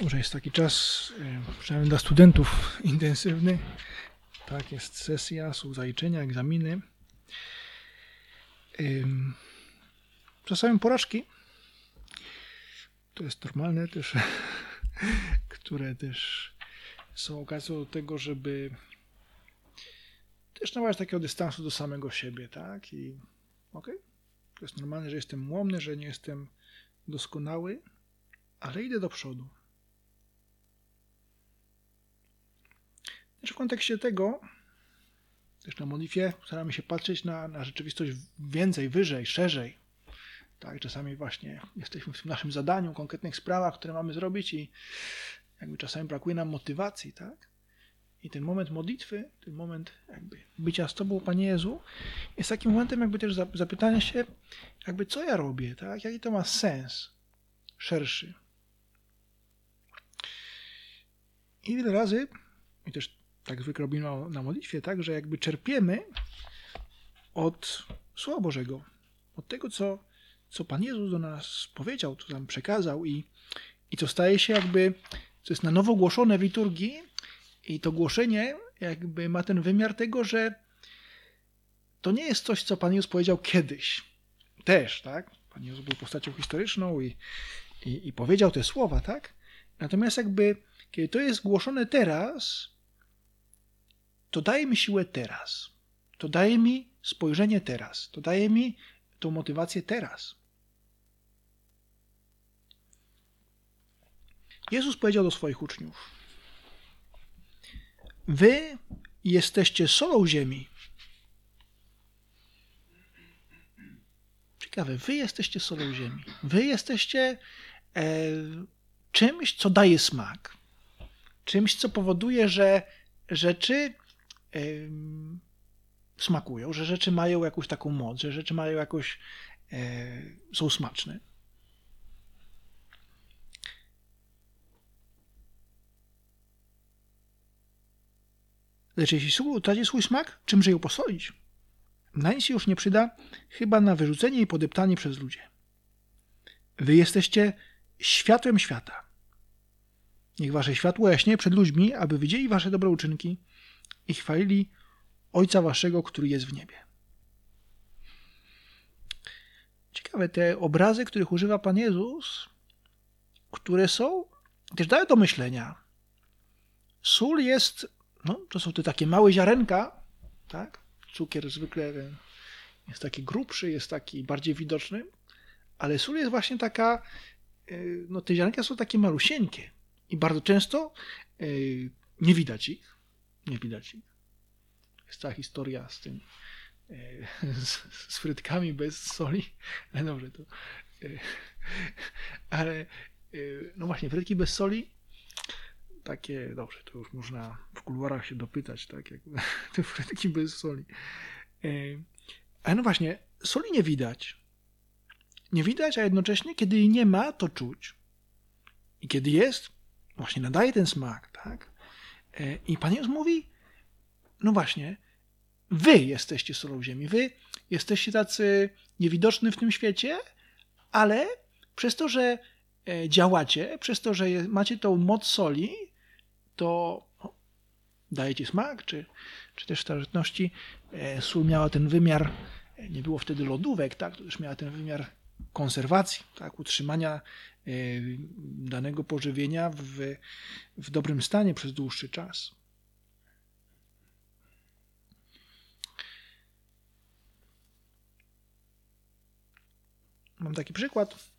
Może jest taki czas, y, przynajmniej dla studentów, intensywny. Tak, jest sesja, są zaliczenia, egzaminy. Czasami porażki. To jest normalne też, które też są okazją do tego, żeby też nabrać takiego dystansu do samego siebie, tak? I okej, okay, to jest normalne, że jestem łomny, że nie jestem doskonały, ale idę do przodu. Też w kontekście tego, też na modlitwie staramy się patrzeć na, na rzeczywistość więcej, wyżej, szerzej. Tak, czasami właśnie jesteśmy w tym naszym zadaniu, konkretnych sprawach, które mamy zrobić i jakby czasami brakuje nam motywacji, tak? I ten moment modlitwy, ten moment jakby bycia z Tobą, Panie Jezu, jest takim momentem jakby też zapytania się, jakby co ja robię, tak? Jaki to ma sens szerszy. I wiele razy, i też tak zwykle robimy na modlitwie, tak, że jakby czerpiemy od Słowa Bożego, od tego, co, co Pan Jezus do nas powiedział, co nam przekazał i, i co staje się jakby, co jest na nowo głoszone w liturgii i to głoszenie jakby ma ten wymiar tego, że to nie jest coś, co Pan Jezus powiedział kiedyś. Też, tak? Pan Jezus był postacią historyczną i, i, i powiedział te słowa, tak? Natomiast jakby, kiedy to jest głoszone teraz, to daje mi siłę teraz. To daje mi spojrzenie teraz. To daje mi tą motywację teraz. Jezus powiedział do swoich uczniów: Wy jesteście solą ziemi. Ciekawe, wy jesteście solą ziemi. Wy jesteście e, czymś, co daje smak. Czymś, co powoduje, że rzeczy smakują, że rzeczy mają jakąś taką moc, że rzeczy mają jakoś, e, są smaczne. Lecz jeśli sól utraci swój smak, czymże ją posolić? Na nic już nie przyda, chyba na wyrzucenie i podeptanie przez ludzi. Wy jesteście światłem świata. Niech wasze światło jaśnie przed ludźmi, aby widzieli wasze dobre uczynki i chwalili Ojca Waszego, który jest w niebie. Ciekawe, te obrazy, których używa Pan Jezus, które są, też dają do myślenia. Sól jest, no, to są te takie małe ziarenka, tak? Cukier zwykle jest taki grubszy, jest taki bardziej widoczny, ale sól jest właśnie taka, e, no te ziarenka są takie malusieńkie i bardzo często e, nie widać ich nie widać ich. Jest cała historia z tym, e, z, z frytkami bez soli. Ale dobrze, to. E, ale e, no właśnie, frytki bez soli. Takie, dobrze, to już można w kuluarach się dopytać, tak, jak te frytki bez soli. Ale no właśnie, soli nie widać. Nie widać, a jednocześnie, kiedy jej nie ma, to czuć. I kiedy jest, właśnie nadaje ten smak, tak? E, I Pan Jezus mówi, no właśnie, wy jesteście solą ziemi, wy jesteście tacy niewidoczni w tym świecie, ale przez to, że e, działacie, przez to, że macie tą moc soli, to dajecie smak, czy, czy też w starożytności e, sól miała ten wymiar, nie było wtedy lodówek, tak, to też miała ten wymiar konserwacji, tak, utrzymania Y, danego pożywienia w, w dobrym stanie przez dłuższy czas. Mam taki przykład.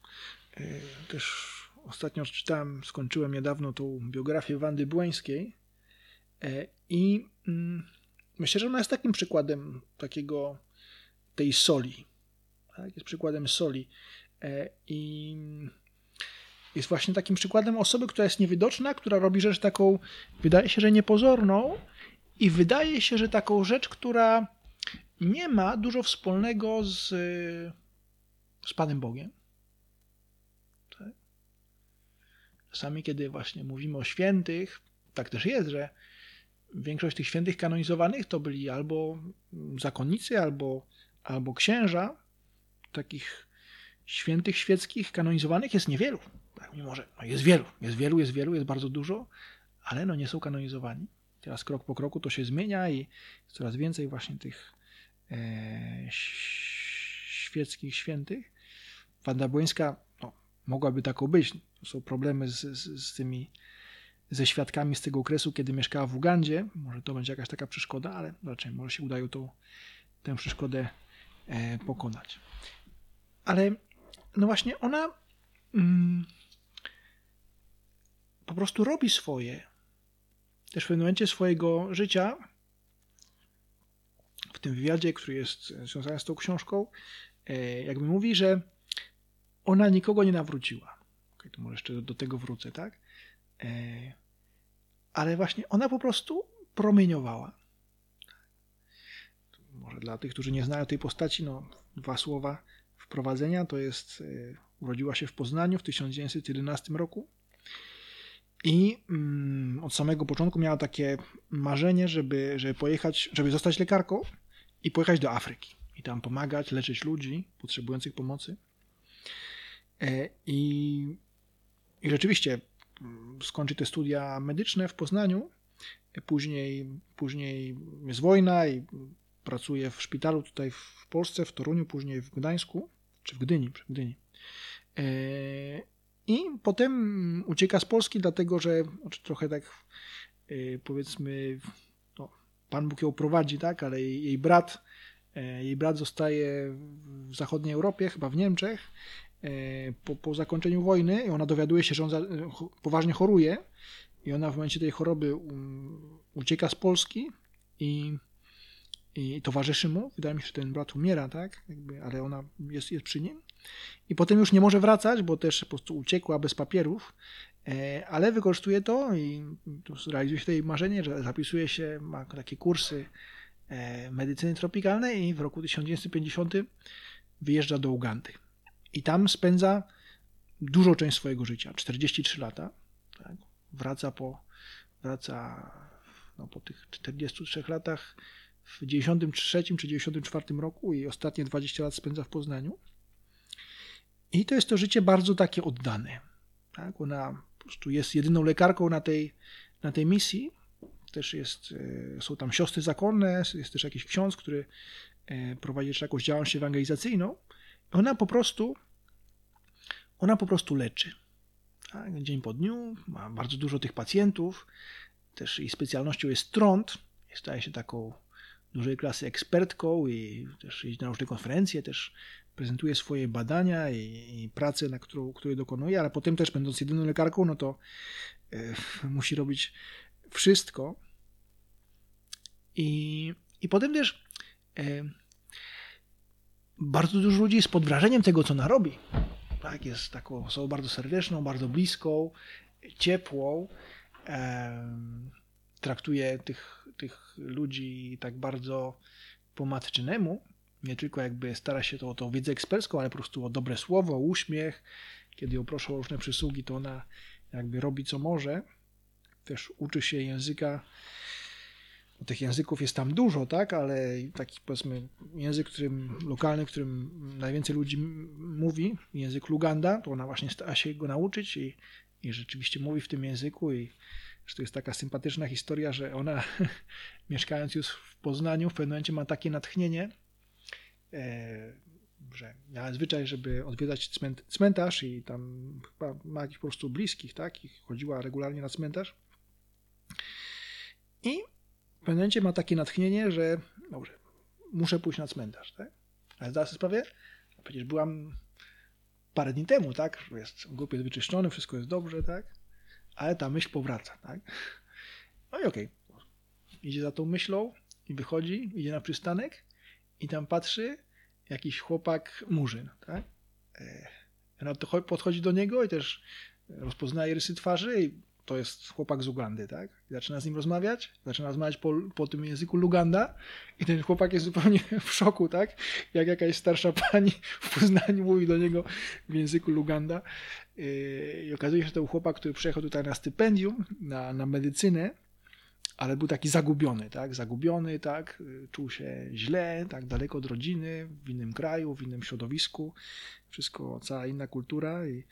Y, też ostatnio czytałem, skończyłem niedawno tą biografię Wandy Błońskiej y, i mm, myślę, że ona jest takim przykładem takiego tej soli. Tak? Jest przykładem soli. I jest właśnie takim przykładem osoby, która jest niewidoczna, która robi rzecz taką, wydaje się, że niepozorną i wydaje się, że taką rzecz, która nie ma dużo wspólnego z, z Panem Bogiem. Tak? Czasami, kiedy właśnie mówimy o świętych, tak też jest, że większość tych świętych kanonizowanych to byli albo zakonnicy, albo, albo księża. Takich świętych świeckich kanonizowanych jest niewielu. Tak, mimo, że no jest wielu, jest wielu, jest wielu, jest bardzo dużo, ale no nie są kanonizowani. Teraz krok po kroku to się zmienia i jest coraz więcej właśnie tych e, świeckich świętych. Wanda Błońska no, mogłaby taką być. Są problemy z, z, z tymi ze świadkami z tego okresu, kiedy mieszkała w Ugandzie. Może to będzie jakaś taka przeszkoda, ale raczej może się udaje tą, tę przeszkodę e, pokonać. Ale no właśnie ona mm, po prostu robi swoje. Też w pewnym momencie swojego życia, w tym wywiadzie, który jest związany z tą książką, e, jakby mówi, że ona nikogo nie nawróciła. Okay, to może jeszcze do, tego wrócę, tak? E, ale właśnie ona po prostu promieniowała. Może dla tych, którzy nie znają tej postaci, no, dwa słowa wprowadzenia. To jest, e, urodziła się w Poznaniu w 1911 roku i mm, od samego początku miała takie marzenie, żeby, żeby pojechać, żeby zostać lekarką i pojechać do Afryki i tam pomagać, leczyć ludzi potrzebujących pomocy. E, I, i rzeczywiście skończy te studia medyczne w Poznaniu. Później, później jest wojna i pracuje w szpitalu tutaj w Polsce, w Toruniu, później w Gdańsku, czy w Gdyni, w Gdyni. E, I potem ucieka z Polski, dlatego że znaczy trochę tak e, powiedzmy, no, Pan Bóg ją prowadzi, tak, ale jej, jej brat e, jej brat zostaje w zachodniej Europie, chyba w Niemczech po, po zakończeniu wojny i ona dowiaduje się, że on za, poważnie choruje i ona w momencie tej choroby ucieka z Polski i, i towarzyszy mu. Wydaje mi się, że ten brat umiera, tak? Jakby, ale ona jest, jest przy nim. I potem już nie może wracać, bo też po prostu uciekła bez papierów, e, ale wykorzystuje to i realizuje się jej marzenie, że zapisuje się, ma takie kursy e, medycyny tropikalnej i w roku 1950 wyjeżdża do Ugandy. I tam spędza dużą część swojego życia, 43 lata. Tak? Wraca po, wraca no, po tych 43 latach w 93 czy 94 roku i ostatnie 20 lat spędza w Poznaniu. I to jest to życie bardzo takie oddane. Tak? Ona po prostu jest jedyną lekarką na tej, na tej misji. Też jest, e, są tam siostry zakonne, jest też jakiś ksiądz, który e, prowadzi też jakąś działalność ewangelizacyjną. Ona po prostu, ona po prostu leczy. Tak? Dzień po dniu, ma bardzo dużo tych pacjentów. Też jej specjalnością jest trąd. Staje się taką dużej klasy ekspertką i też jeździ na różne konferencje, też prezentuje swoje badania i, i pracę, na którą, dokonuje, ale potem też będąc jedyną lekarką, no to e, musi robić wszystko. I, i potem też e, bardzo dużo ludzi jest pod wrażeniem tego, co ona robi. Tak, jest taką osobą bardzo serdeczną, bardzo bliską, ciepłą. Traktuje tych, tych ludzi tak bardzo po matczynemu. Nie tylko jakby stara się to o tą wiedzę ekspercką, ale po prostu o dobre słowo, o uśmiech. Kiedy ją proszą o różne przysługi, to ona jakby robi co może. Też uczy się języka tych języków jest tam dużo, tak, ale taki powiedzmy język, którym, lokalny, którym najwięcej ludzi mówi, język Luganda, to ona właśnie stara się go nauczyć i, i rzeczywiście mówi w tym języku i że to jest taka sympatyczna historia, że ona mieszkając już w Poznaniu w pewnym momencie ma takie natchnienie, e, że miała zwyczaj, żeby odwiedzać cmentarz i tam chyba ma jakichś po prostu bliskich, tak, i chodziła regularnie na cmentarz. I w pewnym momencie ma takie natchnienie, że dobrze, muszę pójść na cmentarz, tak? Ale zdaję sobie sprawę, przecież byłam parę dni temu, tak? Jest, grup jest wyczyszczony, wszystko jest dobrze, tak? Ale ta myśl powraca, tak? No i okej. Okay. Idzie za tą myślą i wychodzi, idzie na przystanek i tam patrzy jakiś chłopak murzyn, tak? E, ona podchodzi do niego i też rozpoznaje rysy twarzy i to jest chłopak z Ugandy, tak? I zaczyna z nim rozmawiać, zaczyna rozmawiać po, po tym języku Luganda i ten chłopak jest zupełnie w szoku, tak? Jak jakaś starsza pani w Poznaniu mówi do niego w języku Luganda. Yy, I okazuje się, że to był chłopak, który przyjechał tutaj na stypendium, na, na medycynę, ale był taki zagubiony, tak? Zagubiony, tak? Czuł się źle, tak? Daleko od rodziny, w innym kraju, w innym środowisku. Wszystko, cała inna kultura i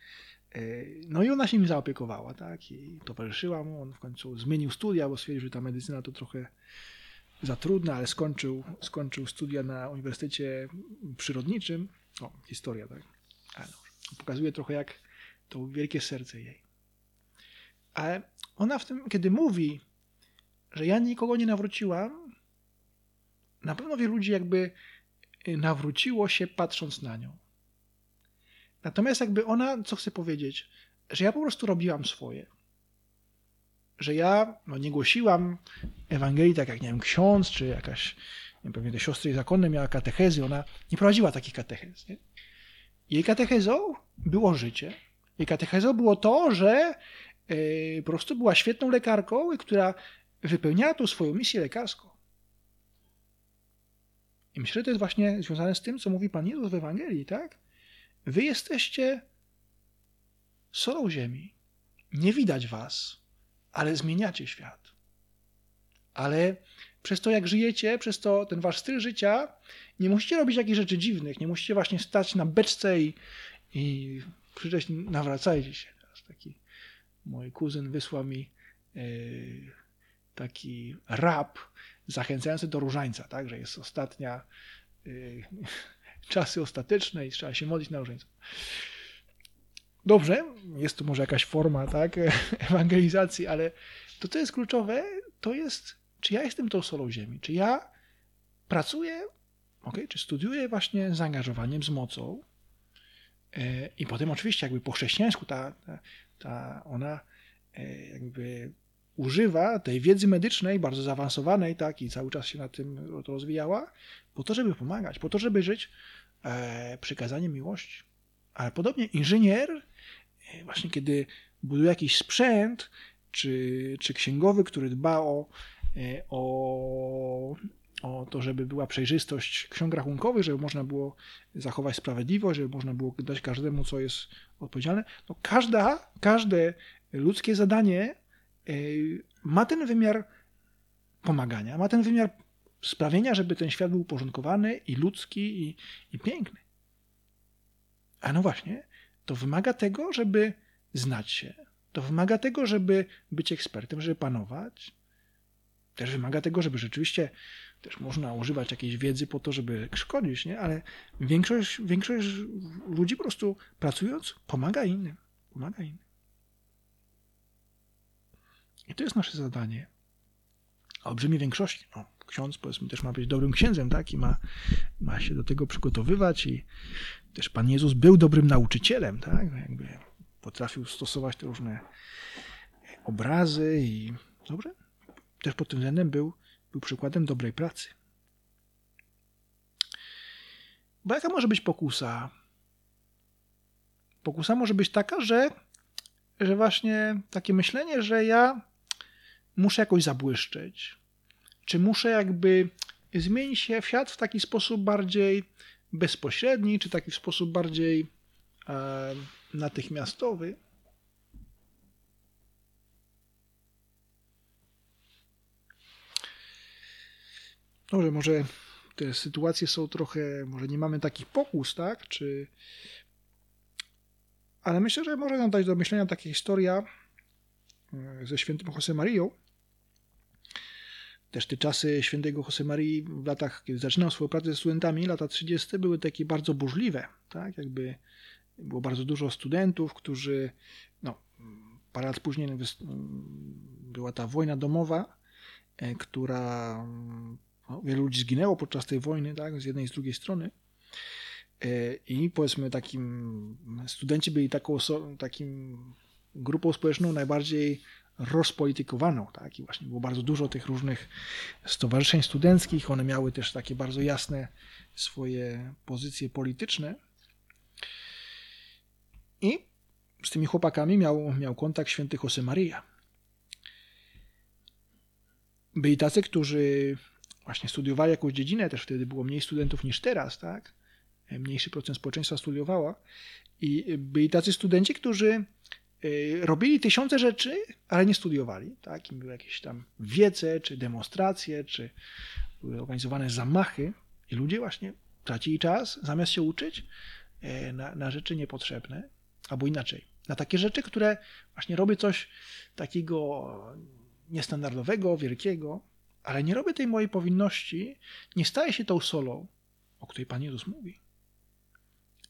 no i ona się nim zaopiekowała, tak, i towarzyszyła mu, on w końcu zmienił studia, bo stwierdził, że ta medycyna to trochę za trudna, ale skończył, skończył studia na Uniwersytecie Przyrodniczym, o, historia, tak, ale no, pokazuje trochę jak to wielkie serce jej. Ale ona w tym, kiedy mówi, że ja nikogo nie nawróciłam, na pewno wielu ludzi jakby nawróciło się patrząc na nią. Natomiast jakby ona, co chce powiedzieć, że ja po prostu robiłam swoje. Że ja no, nie głosiłam Ewangelii tak jak, nie wiem, ksiądz, czy jakaś, nie wiem, pewnie te siostry zakonne miała katechezy, ona nie prowadziła takich katechez. Nie? Jej katechezą było życie. Jej katechezą było to, że yy, po prostu była świetną lekarką, która wypełniała tą swoją misję lekarską. I myślę, że to jest właśnie związane z tym, co mówi Pan Jezus w Ewangelii, tak? Wy jesteście solą ziemi. Nie widać was, ale zmieniacie świat. Ale przez to, jak żyjecie, przez to ten wasz styl życia, nie musicie robić jakichś rzeczy dziwnych, nie musicie właśnie stać na beczce i, i krzyczeć nawracajcie się. Teraz taki mój kuzyn wysłał mi yy, taki rap zachęcający do różańca, tak, że jest ostatnia yy, czasy ostateczne i trzeba się modlić na różnicę. Dobrze, jest to może jakaś forma tak, ewangelizacji, ale to, co jest kluczowe, to jest, czy ja jestem tą solą ziemi, czy ja pracuję, okay, czy studiuję właśnie z zaangażowaniem, z mocą e, i potem oczywiście jakby po chrześcijańsku ta, ta, ta ona e, jakby używa tej wiedzy medycznej, bardzo zaawansowanej, tak, i cały czas się na tym rozwijała, po to, żeby pomagać, po to, żeby żyć e, przykazaniem miłości. Ale podobnie inżynier, e, właśnie kiedy buduje jakiś sprzęt, czy, czy księgowy, który dba o, e, o, o to, żeby była przejrzystość ksiąg rachunkowych, żeby można było zachować sprawiedliwość, żeby można było dać każdemu, co jest odpowiedzialne, no każda, każde ludzkie zadanie e, ma ten wymiar pomagania, ma ten wymiar sprawienia, żeby ten świat był uporządkowany i ludzki i, i piękny. A no właśnie, to wymaga tego, żeby znać się. To wymaga tego, żeby być ekspertem, żeby panować. Też wymaga tego, żeby rzeczywiście też można używać jakiejś wiedzy po to, żeby szkodzić, nie? ale większość, większość ludzi po prostu pracując pomaga innym. Pomaga innym. I to jest nasze zadanie. A olbrzymiej większości, no, ksiądz powiedzmy też ma być dobrym księdzem, tak? I ma, ma się do tego przygotowywać i też Pan Jezus był dobrym nauczycielem, tak? Jakby potrafił stosować te różne obrazy i dobrze? Też pod tym względem był, był przykładem dobrej pracy. Bo jaka może być pokusa? Pokusa może być taka, że, że właśnie takie myślenie, że ja muszę jakoś zabłyszczeć, czy muszę jakby zmienić się świat w taki sposób bardziej bezpośredni, czy taki w sposób bardziej e, natychmiastowy? Dobrze, może te sytuacje są trochę, może nie mamy takich pokus, tak? Czy... Ale myślę, że może nam dać do myślenia taka historia e, ze świętym Josemaриą, też te czasy świętego Josemarii w latach, kiedy zaczynał swoją pracę ze studentami, lata 30. były takie bardzo burzliwe, tak? Jakby było bardzo dużo studentów, którzy, no, parę lat później była ta wojna domowa, e, która, no, wielu ludzi zginęło podczas tej wojny, tak? Z jednej i z drugiej strony. E, I powiedzmy takim, studenci byli taką, takim grupą społeczną najbardziej rozpolitykowaną. Tak? I właśnie było bardzo dużo tych różnych stowarzyszeń studenckich. One miały też takie bardzo jasne swoje pozycje polityczne. I z tymi chłopakami miał, miał kontakt święty Josemaria. Byli tacy, którzy właśnie studiowali jakąś dziedzinę, też wtedy było mniej studentów niż teraz, tak? Mniejszy procent społeczeństwa studiowała. I byli tacy studenci, którzy robili tysiące rzeczy, ale nie studiowali. Tak? I były jakieś tam wiece, czy demonstracje, czy były organizowane zamachy. I ludzie właśnie tracili czas, zamiast się uczyć, e, na, na rzeczy niepotrzebne, albo inaczej, na takie rzeczy, które właśnie robię coś takiego niestandardowego, wielkiego, ale nie robię tej mojej powinności, nie staję się tą solą, o której Pan Jezus mówi.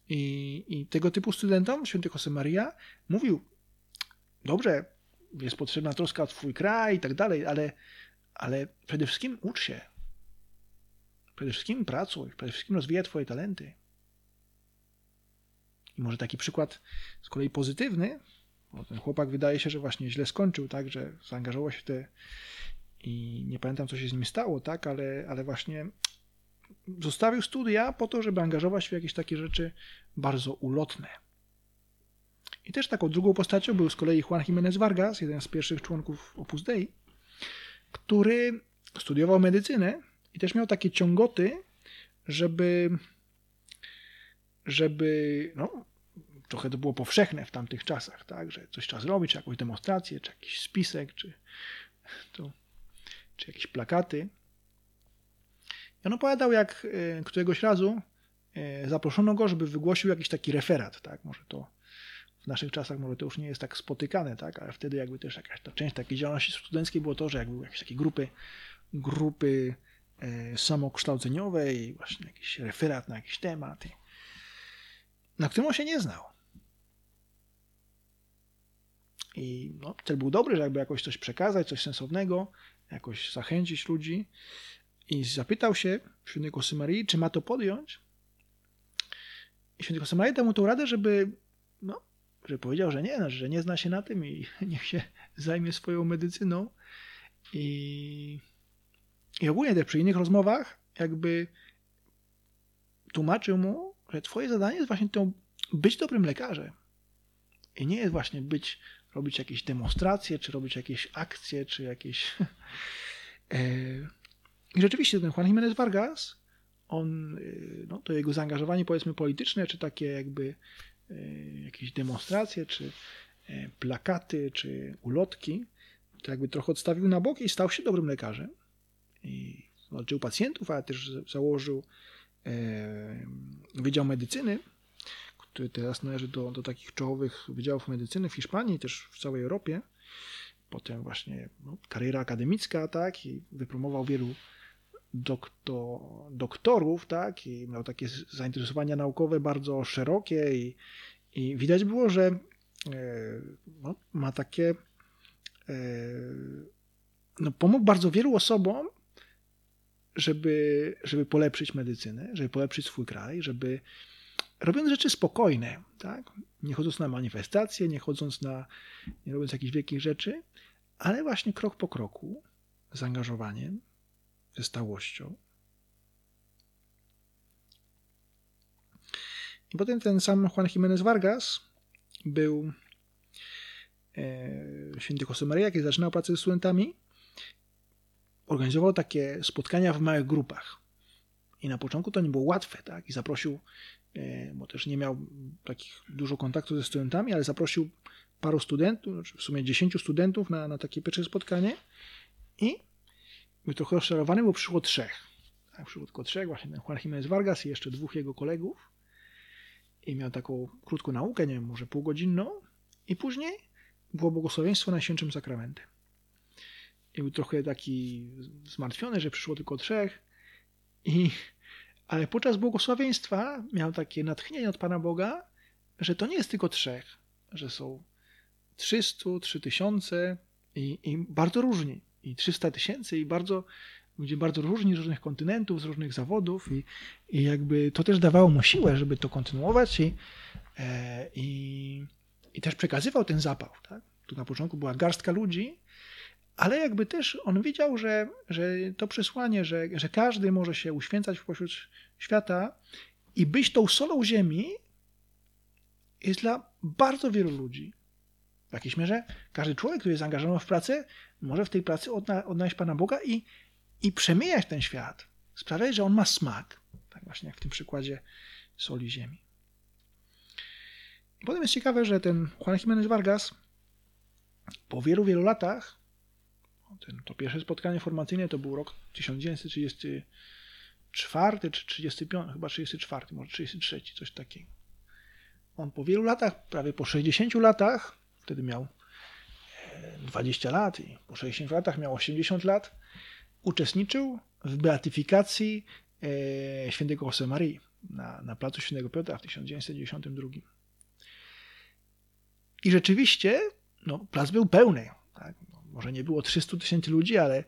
I, i tego typu studentom, święty Josemaria, mówił, dobrze, jest potrzebna troska o Twój kraj i tak dalej, ale, ale przede wszystkim ucz się. Przede wszystkim pracuj, przede wszystkim rozwijaj Twoje talenty. I może taki przykład z kolei pozytywny, bo ten chłopak wydaje się, że właśnie źle skończył, tak, że zaangażował się w te i nie pamiętam, co się z nim stało, tak, ale, ale właśnie zostawił studia po to, żeby angażować się w jakieś takie rzeczy bardzo ulotne. I też taką drugą postacią był z kolei Juan Jiménez Vargas, jeden z pierwszych członków Opus Dei, który studiował medycynę i też miał takie ciągoty, żeby żeby no, trochę to było powszechne w tamtych czasach, tak, że coś trzeba zrobić, czy jakąś demonstrację, czy jakiś spisek, czy, to, czy jakieś plakaty. I on opowiadał, jak e, któregoś razu e, zaproszono go, żeby wygłosił jakiś taki referat, tak, może to w naszych czasach może to już nie jest tak spotykane, tak, ale wtedy jakby też jakaś ta część takiej działalności studenckiej było to, że jakby jakieś takie grupy, grupy e, samokształceniowe i właśnie jakiś referat na jakiś temat, na którym on się nie znał. I no, cel był dobry, żeby jakoś coś przekazać, coś sensownego, jakoś zachęcić ludzi. I zapytał się świętego Symarii, czy ma to podjąć. I święty Symarii dał mu tą radę, żeby, że powiedział, że nie, no, że nie zna się na tym i niech się zajmie swoją medycyną. I, i ogólnie też przy innych rozmowach jakby tłumaczył mu, że twoje zadanie jest właśnie to być dobrym lekarzem. I nie jest właśnie być, robić jakieś demonstracje, czy robić jakieś akcje, czy jakieś... E, I rzeczywiście ten Juan Jiménez Vargas, on, e, no, to jego zaangażowanie powiedzmy polityczne, czy takie jakby jakieś demonstracje, czy plakaty, czy ulotki, to jakby trochę odstawił na bok i stał się dobrym lekarzem. I walczył pacjentów, ale też założył Wydział Medycyny, który teraz należy do, do takich czołowych wydziałów medycyny w Hiszpanii, też w całej Europie. Potem właśnie no, kariera akademicka, tak, i wypromował wielu doktor, doktorów, tak, i miał takie zainteresowania naukowe bardzo szerokie i, i widać było, że e, no, ma takie e, no, pomógł bardzo wielu osobom, żeby, żeby polepszyć medycynę, żeby polepszyć swój kraj, żeby robiąc rzeczy spokojne, tak? nie chodząc na manifestacje, nie chodząc na, nie robiąc jakichś wielkich rzeczy, ale właśnie krok po kroku, zaangażowaniem, stałością. I potem ten sam Juan Jiménez Vargas był e, święty Josemaria, kiedy zaczynał pracę z studentami, organizował takie spotkania w małych grupach. I na początku to nie było łatwe, tak? I zaprosił, e, bo też nie miał takich dużo kontaktu ze studentami, ale zaprosił paru studentów, znaczy w sumie dziesięciu studentów na, na takie pierwsze spotkanie i był trochę rozczarowany, bo przyszło trzech. Tak, przyszło tylko trzech, właśnie ten Juan Jiménez Vargas i jeszcze dwóch jego kolegów. I miał taką krótką naukę, nie wiem, może półgodzinną. I później było błogosławieństwo Najświętszym Sakramentem. I był trochę taki zmartwiony, że przyszło tylko trzech. I, ale podczas błogosławieństwa miał takie natchnienie od Pana Boga, że to nie jest tylko trzech, że są 300, 3000 i, i bardzo różni. I 300 tysięcy i bardzo ludzie bardzo różni, z różnych kontynentów, z różnych zawodów i, i jakby to też dawało mu siłę, żeby to kontynuować i, e, i, i też przekazywał ten zapał. Tak? Tu na początku była garstka ludzi, ale jakby też on widział, że, że to przesłanie, że, że każdy może się uświęcać pośród świata i być tą solą ziemi, jest dla bardzo wielu ludzi. W jakiejś mierze każdy człowiek, który jest zaangażowany w pracę, może w tej pracy odna odnaleźć Pana Boga i, i przemieniać ten świat. Sprawiać, że on ma smak. Tak właśnie jak w tym przykładzie soli ziemi. I potem jest ciekawe, że ten Juan Jiménez Vargas po wielu, wielu latach, ten, to pierwsze spotkanie formacyjne to był rok 1934 czy 35, chyba 34, może 33, coś takiego. On po wielu latach, prawie po 60 latach, wtedy miał 20 e, lat i po 60 latach miał 80 lat, uczestniczył w beatyfikacji e, świętego Josemarii na, na placu Świętego Piotra w 1992. I rzeczywiście no, plac był pełny. Tak? No, może nie było 300 tysięcy ludzi, ale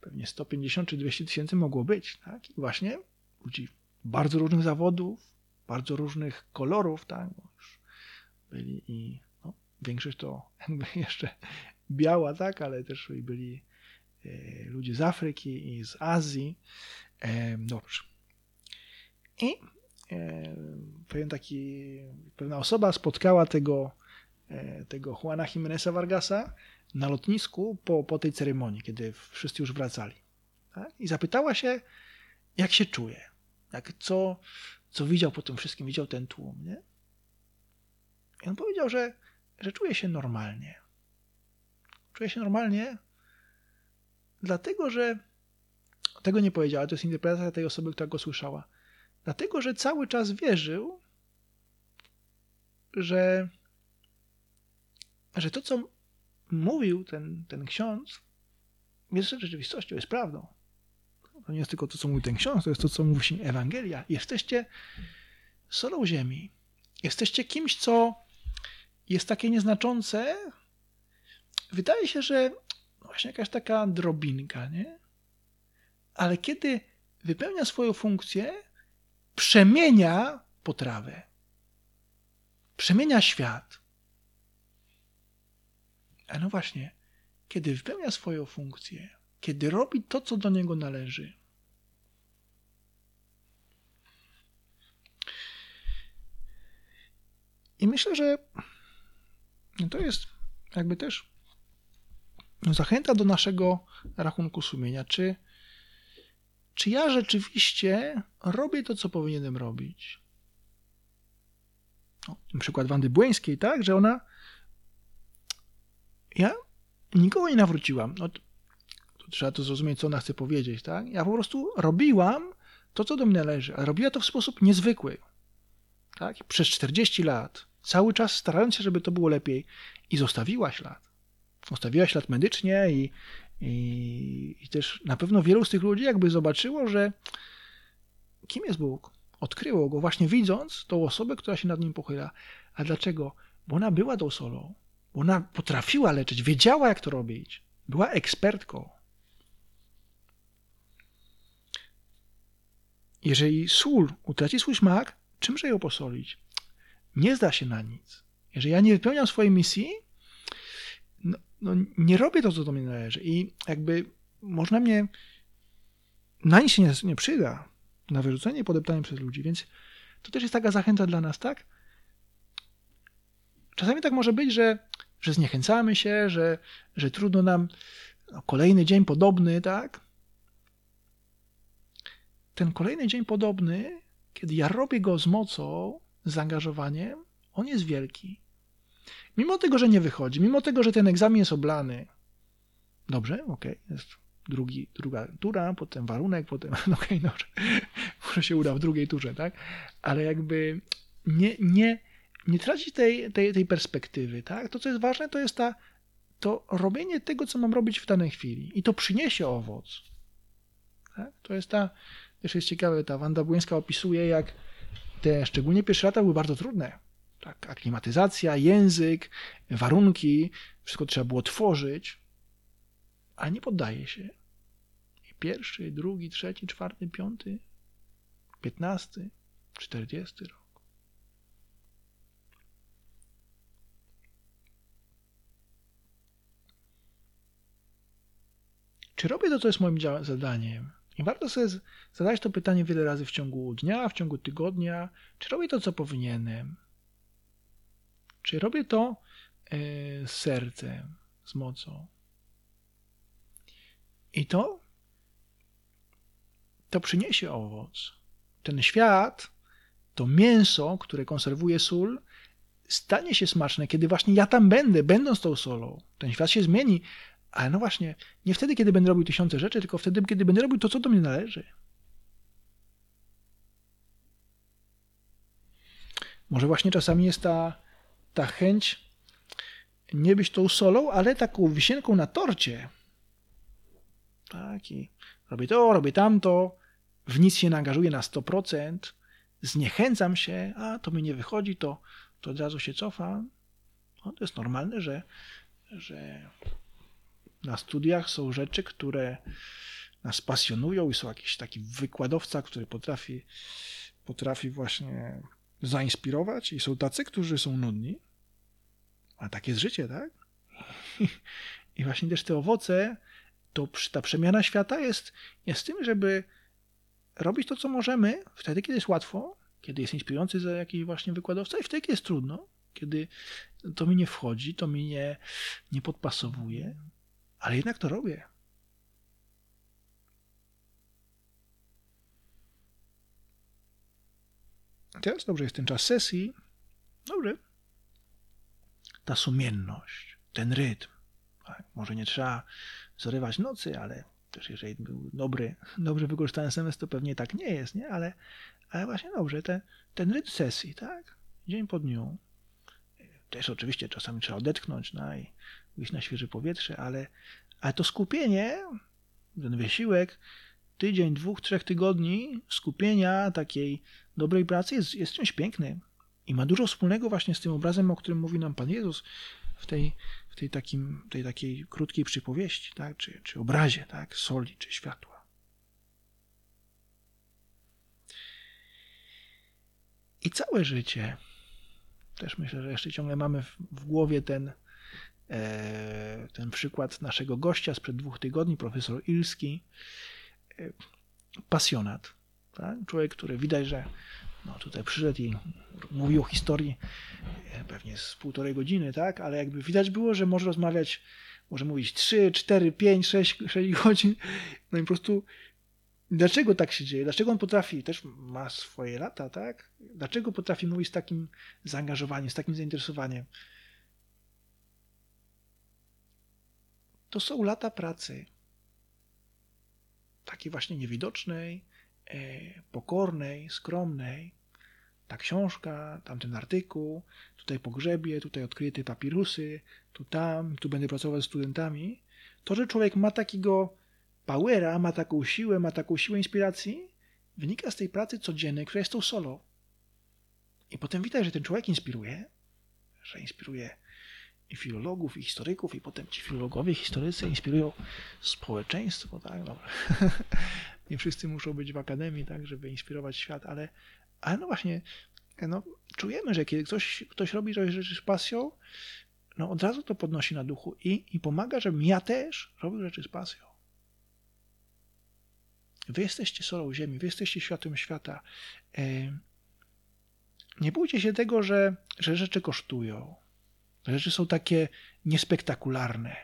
pewnie 150 czy 200 tysięcy mogło być. Tak? I właśnie ludzi bardzo różnych zawodów, bardzo różnych kolorów, tak? Byli i większość to jeszcze biała, tak? Ale też byli e, ludzie z Afryki i z Azji. E, dobrze. I e, pewien taki, pewna osoba spotkała tego tego Juana Jimeneza Vargasa na lotnisku po, po tej ceremonii, kiedy wszyscy już wracali. Tak? I zapytała się, jak się czuje, jak, co, co widział po tym wszystkim, widział ten tłum. Nie? I on powiedział, że, że czuje się normalnie. Czuje się normalnie, dlatego że tego nie powiedziała, to jest interpretacja tej osoby, która go słyszała. Dlatego, że cały czas wierzył, że że to, co mówił ten, ten ksiądz, jest rzeczywistością, jest prawdą. To nie jest tylko to, co mówi ten ksiądz, to jest to, co mówi Ewangelia. Jesteście solą ziemi. Jesteście kimś, co jest takie nieznaczące. Wydaje się, że właśnie jakaś taka drobinka, nie? Ale kiedy wypełnia swoją funkcję, przemienia potrawę. Przemienia świat. A no właśnie, kiedy wypełnia swoją funkcję, kiedy robi to, co do niego należy, I myślę, że to jest jakby też zachęta do naszego rachunku sumienia. Czy, czy ja rzeczywiście robię to, co powinienem robić? No, przykład Wandy Błyńskiej, tak, że ona ja nikogo nie nawróciłam. No, to, trzeba to zrozumieć, co ona chce powiedzieć, tak? Ja po prostu robiłam to, co do mnie należy, ale robiła to w sposób niezwykły. Tak? Przez 40 lat, cały czas starając się, żeby to było lepiej i zostawiła ślad. Zostawiła ślad medycznie i, i, i też na pewno wielu z tych ludzi jakby zobaczyło, że kim jest Bóg. Odkryło go właśnie widząc tą osobę, która się nad nim pochyla. A dlaczego? Bo ona była tą solą. Ona potrafiła leczyć, wiedziała, jak to robić. Była ekspertką. Jeżeli sól utraci swój smak, czymże ją posolić? Nie zda się na nic. Jeżeli ja nie wypełniam swojej misji, no, no nie robię to, co do mnie należy. I jakby można mnie na nic się nie, nie przyda, na wyrzucenie podeptanie przez ludzi. Więc to też jest taka zachęta dla nas, tak? Czasami tak może być, że że zniechęcamy się, że, że trudno nam no, kolejny dzień podobny, tak? Ten kolejny dzień podobny, kiedy ja robię go z mocą, z zaangażowaniem, on jest wielki. Mimo tego, że nie wychodzi, mimo tego, że ten egzamin jest oblany, dobrze, okej, okay, jest drugi, druga tura, potem warunek, potem, okej, okay, może się uda w drugiej turze, tak? Ale jakby nie, nie, nie tracić tej, tej, tej perspektywy. Tak? To, co jest ważne, to jest ta, to robienie tego, co mam robić w danej chwili. I to przyniesie owoc. Tak? To jest ta, też jest ciekawe, ta Wanda Błyńska opisuje, jak te szczególnie pierwsze lata były bardzo trudne. Tak, aklimatyzacja, język, warunki, wszystko trzeba było tworzyć, ale nie poddaje się. I pierwszy, drugi, trzeci, czwarty, piąty, piętnasty, czterdziesty rok. czy robię to, co jest moim zadaniem? I warto sobie zadać to pytanie wiele razy w ciągu dnia, w ciągu tygodnia, czy robię to, co powinienem? Czy robię to e, z sercem, z mocą. I to to przyniesie owoc. Ten świat, to mięso, które konserwuje sól, stanie się smaczne, kiedy właśnie ja tam będę, będąc tą solą. Ten świat się zmieni, ale no właśnie, nie wtedy, kiedy będę robił tysiące rzeczy, tylko wtedy, kiedy będę robił to, co do mnie należy. Może właśnie czasami jest ta, ta chęć nie być tą solą, ale taką wisienką na torcie. Tak, i robię to, robię tamto, w nic się naangażuję na 100%, zniechęcam się, a to mi nie wychodzi, to, to od razu się cofam. No, to jest normalne, że, że na studiach są rzeczy, które nas pasjonują i są jakiś taki wykładowca, który potrafi, potrafi właśnie zainspirować i są tacy, którzy są nudni. A tak jest życie, tak? I właśnie też te owoce, to ta przemiana świata jest, jest tym, żeby robić to, co możemy, wtedy, kiedy jest łatwo, kiedy jest inspirujący za jakiś właśnie wykładowca i wtedy, kiedy jest trudno, kiedy to mi nie wchodzi, to mi nie, nie podpasowuje, ale jednak to robię. Teraz dobrze jest ten czas sesji. Dobrze. Ta sumienność, ten rytm. Tak? Może nie trzeba zarywać nocy, ale też jeżeli był dobry, dobrze wykorzystany SMS, to pewnie tak nie jest, nie? Ale, ale właśnie dobrze, ten, ten rytm sesji, tak? Dzień po dniu. Też oczywiście czasami trzeba odetchnąć no, i wyjść na świeże powietrze, ale, ale to skupienie, ten wysiłek, tydzień, dwóch, trzech tygodni skupienia takiej dobrej pracy jest, jest czymś pięknym i ma dużo wspólnego właśnie z tym obrazem, o którym mówi nam Pan Jezus w tej, w tej, takim, tej takiej krótkiej przypowieści, tak? czy, czy obrazie tak? soli czy światła. I całe życie, też myślę, że jeszcze ciągle mamy w, w głowie ten, ten przykład naszego gościa sprzed dwóch tygodni, profesor Ilski, e, pasjonat. Tak? Człowiek, który widać, że no, tutaj przyszedł i mówił o historii e, pewnie z półtorej godziny, tak? Ale jakby widać było, że może rozmawiać, może mówić 3, 4, 5, 6, 6 godzin. No i po prostu dlaczego tak się dzieje? Dlaczego on potrafi, też ma swoje lata, tak? Dlaczego potrafi mówić z takim zaangażowaniem, z takim zainteresowaniem? To są lata pracy. Takiej właśnie niewidocznej, E, pokornej, skromnej. Ta książka, tamten artykuł, tutaj pogrzebie, tutaj odkryję te papirusy, tu tam, tu będę pracował z studentami. To, że człowiek ma takiego powera, ma taką siłę, ma taką siłę inspiracji, wynika z tej pracy codziennej, która jest tą solo. I potem widać, że ten człowiek inspiruje, że inspiruje i filologów, i historyków, i potem ci filologowie, historycy inspirują społeczeństwo, tak? No. nie wszyscy muszą być w akademii, tak, żeby inspirować świat, ale, ale no właśnie, no, czujemy, że kiedy ktoś, ktoś robi coś rzeczy z pasją, no od razu to podnosi na duchu i, i pomaga, żebym ja też robił rzeczy z pasją. Wy jesteście solą ziemi, wy jesteście światłem świata. Nie bójcie się tego, że, że rzeczy kosztują. Rzeczy są takie niespektakularne.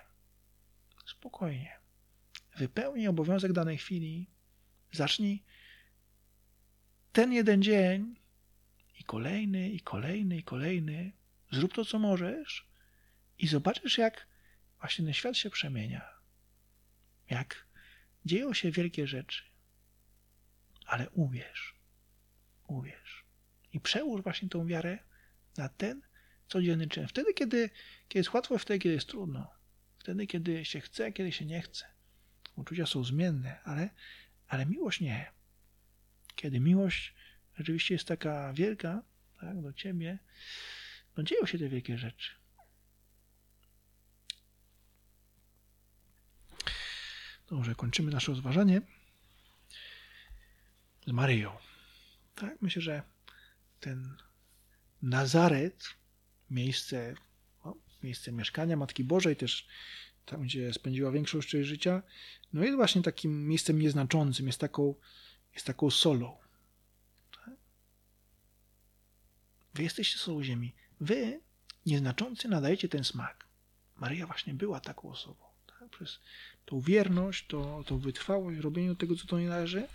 Spokojnie. Wypełnij obowiązek danej chwili Zacznij ten jeden dzień i kolejny, i kolejny, i kolejny. Zrób to, co możesz i zobaczysz, jak właśnie ten świat się przemienia. Jak dzieją się wielkie rzeczy. Ale uwierz, uwierz. I przełóż właśnie tą wiarę na ten codzienny czyn. Wtedy, kiedy, kiedy jest łatwo, wtedy, kiedy jest trudno. Wtedy, kiedy się chce, kiedy się nie chce. Uczucia są zmienne, ale ale miłość nie. Kiedy miłość rzeczywiście jest taka wielka, tak, do ciebie, no dzieją się te wielkie rzeczy. Dobrze, kończymy nasze rozważanie z Maryją. Tak, myślę, że ten Nazaret, miejsce, no, miejsce mieszkania Matki Bożej, też tam, gdzie spędziła większość swojego życia, no jest właśnie takim miejscem nieznaczącym, jest taką, jest taką solą. Tak? Wy jesteście solą ziemi. Wy nieznaczący nadajecie ten smak. Maryja właśnie była taką osobą. Tak? Przez tą wierność, to, tą wytrwałość w robieniu tego, co to nie należy,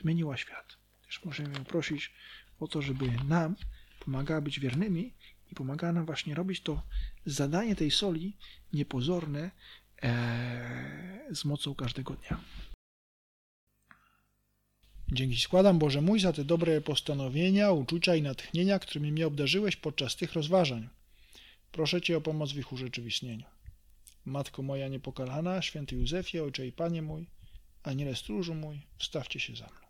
zmieniła świat. Też możemy ją prosić o to, żeby nam pomagała być wiernymi i pomagała nam właśnie robić to zadanie tej soli niepozorne e, z mocą każdego dnia. Dzięki składam Boże mój za te dobre postanowienia, uczucia i natchnienia, którymi mnie obdarzyłeś podczas tych rozważań. Proszę Cię o pomoc w ich urzeczywistnieniu. Matko moja niepokalana, święty Józefie, Ojcze i Panie mój, Aniele stróżu mój, wstawcie się za mną.